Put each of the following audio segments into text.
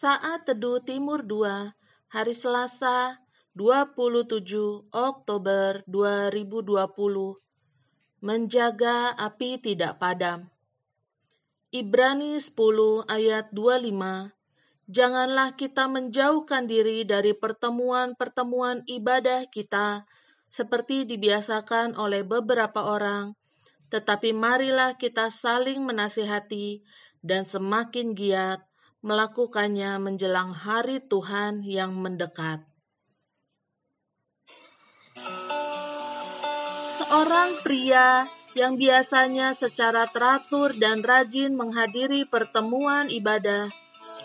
Saat Teduh Timur 2, hari Selasa, 27 Oktober 2020. Menjaga api tidak padam. Ibrani 10 ayat 25. Janganlah kita menjauhkan diri dari pertemuan-pertemuan ibadah kita seperti dibiasakan oleh beberapa orang, tetapi marilah kita saling menasihati dan semakin giat melakukannya menjelang hari Tuhan yang mendekat. Seorang pria yang biasanya secara teratur dan rajin menghadiri pertemuan ibadah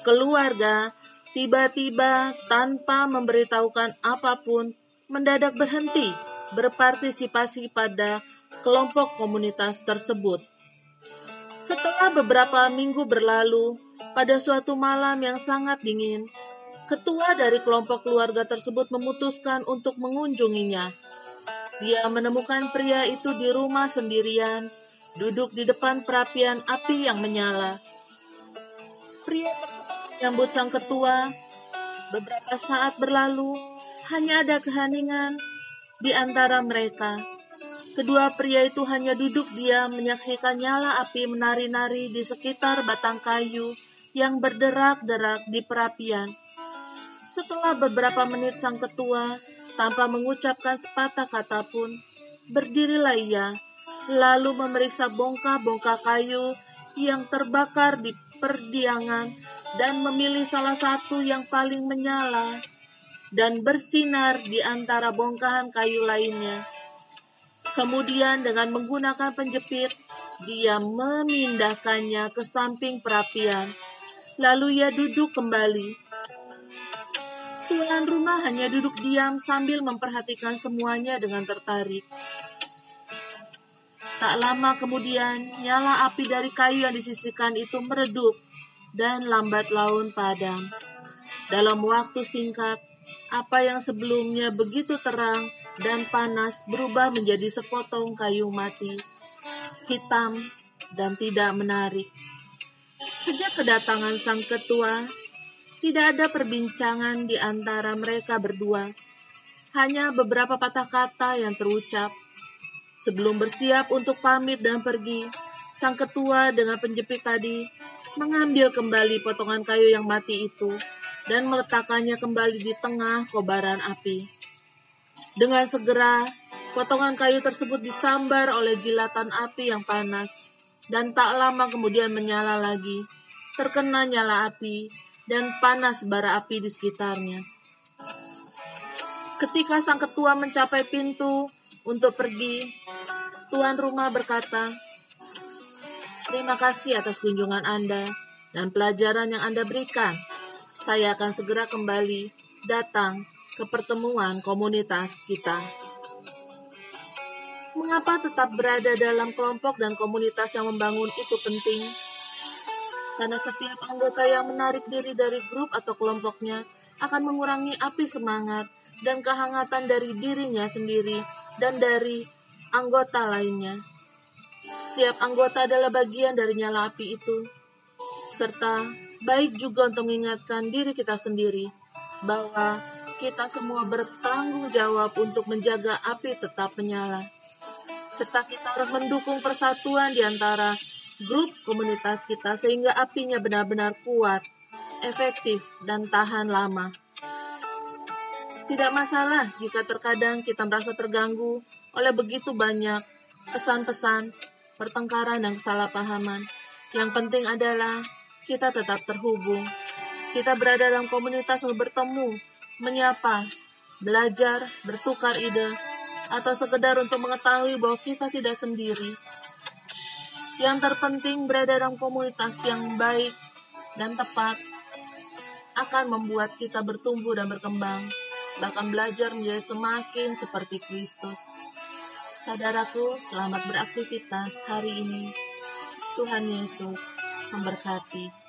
keluarga, tiba-tiba tanpa memberitahukan apa pun, mendadak berhenti berpartisipasi pada kelompok komunitas tersebut. Setelah beberapa minggu berlalu, pada suatu malam yang sangat dingin, ketua dari kelompok keluarga tersebut memutuskan untuk mengunjunginya. Dia menemukan pria itu di rumah sendirian, duduk di depan perapian api yang menyala. Pria tersebut menyambut sang ketua. Beberapa saat berlalu, hanya ada keheningan di antara mereka. Kedua pria itu hanya duduk diam menyaksikan nyala api menari-nari di sekitar batang kayu yang berderak-derak di perapian. Setelah beberapa menit sang ketua, tanpa mengucapkan sepatah kata pun, berdirilah ia, lalu memeriksa bongkah-bongkah kayu yang terbakar di perdiangan dan memilih salah satu yang paling menyala dan bersinar di antara bongkahan kayu lainnya. Kemudian dengan menggunakan penjepit, dia memindahkannya ke samping perapian. Lalu ia duduk kembali. Tuan rumah hanya duduk diam sambil memperhatikan semuanya dengan tertarik. Tak lama kemudian, nyala api dari kayu yang disisihkan itu meredup dan lambat laun padam. Dalam waktu singkat, apa yang sebelumnya begitu terang dan panas berubah menjadi sepotong kayu mati, hitam dan tidak menarik. Sejak kedatangan sang ketua, tidak ada perbincangan di antara mereka berdua. Hanya beberapa patah kata yang terucap. Sebelum bersiap untuk pamit dan pergi, sang ketua dengan penjepit tadi mengambil kembali potongan kayu yang mati itu dan meletakkannya kembali di tengah kobaran api. Dengan segera, potongan kayu tersebut disambar oleh jilatan api yang panas, dan tak lama kemudian menyala lagi, terkena nyala api, dan panas bara api di sekitarnya. Ketika sang ketua mencapai pintu untuk pergi, tuan rumah berkata, Terima kasih atas kunjungan Anda dan pelajaran yang Anda berikan. Saya akan segera kembali datang ke pertemuan komunitas kita. Mengapa tetap berada dalam kelompok dan komunitas yang membangun itu penting? Karena setiap anggota yang menarik diri dari grup atau kelompoknya akan mengurangi api semangat dan kehangatan dari dirinya sendiri dan dari anggota lainnya. Setiap anggota adalah bagian dari nyala api itu, serta baik juga untuk mengingatkan diri kita sendiri bahwa kita semua bertanggung jawab untuk menjaga api tetap menyala. Serta kita harus mendukung persatuan di antara grup komunitas kita sehingga apinya benar-benar kuat, efektif, dan tahan lama. Tidak masalah jika terkadang kita merasa terganggu oleh begitu banyak pesan-pesan, pertengkaran, dan kesalahpahaman. Yang penting adalah kita tetap terhubung. Kita berada dalam komunitas untuk bertemu menyapa, belajar, bertukar ide, atau sekedar untuk mengetahui bahwa kita tidak sendiri. Yang terpenting berada dalam komunitas yang baik dan tepat akan membuat kita bertumbuh dan berkembang, bahkan belajar menjadi semakin seperti Kristus. Saudaraku, selamat beraktivitas hari ini. Tuhan Yesus memberkati.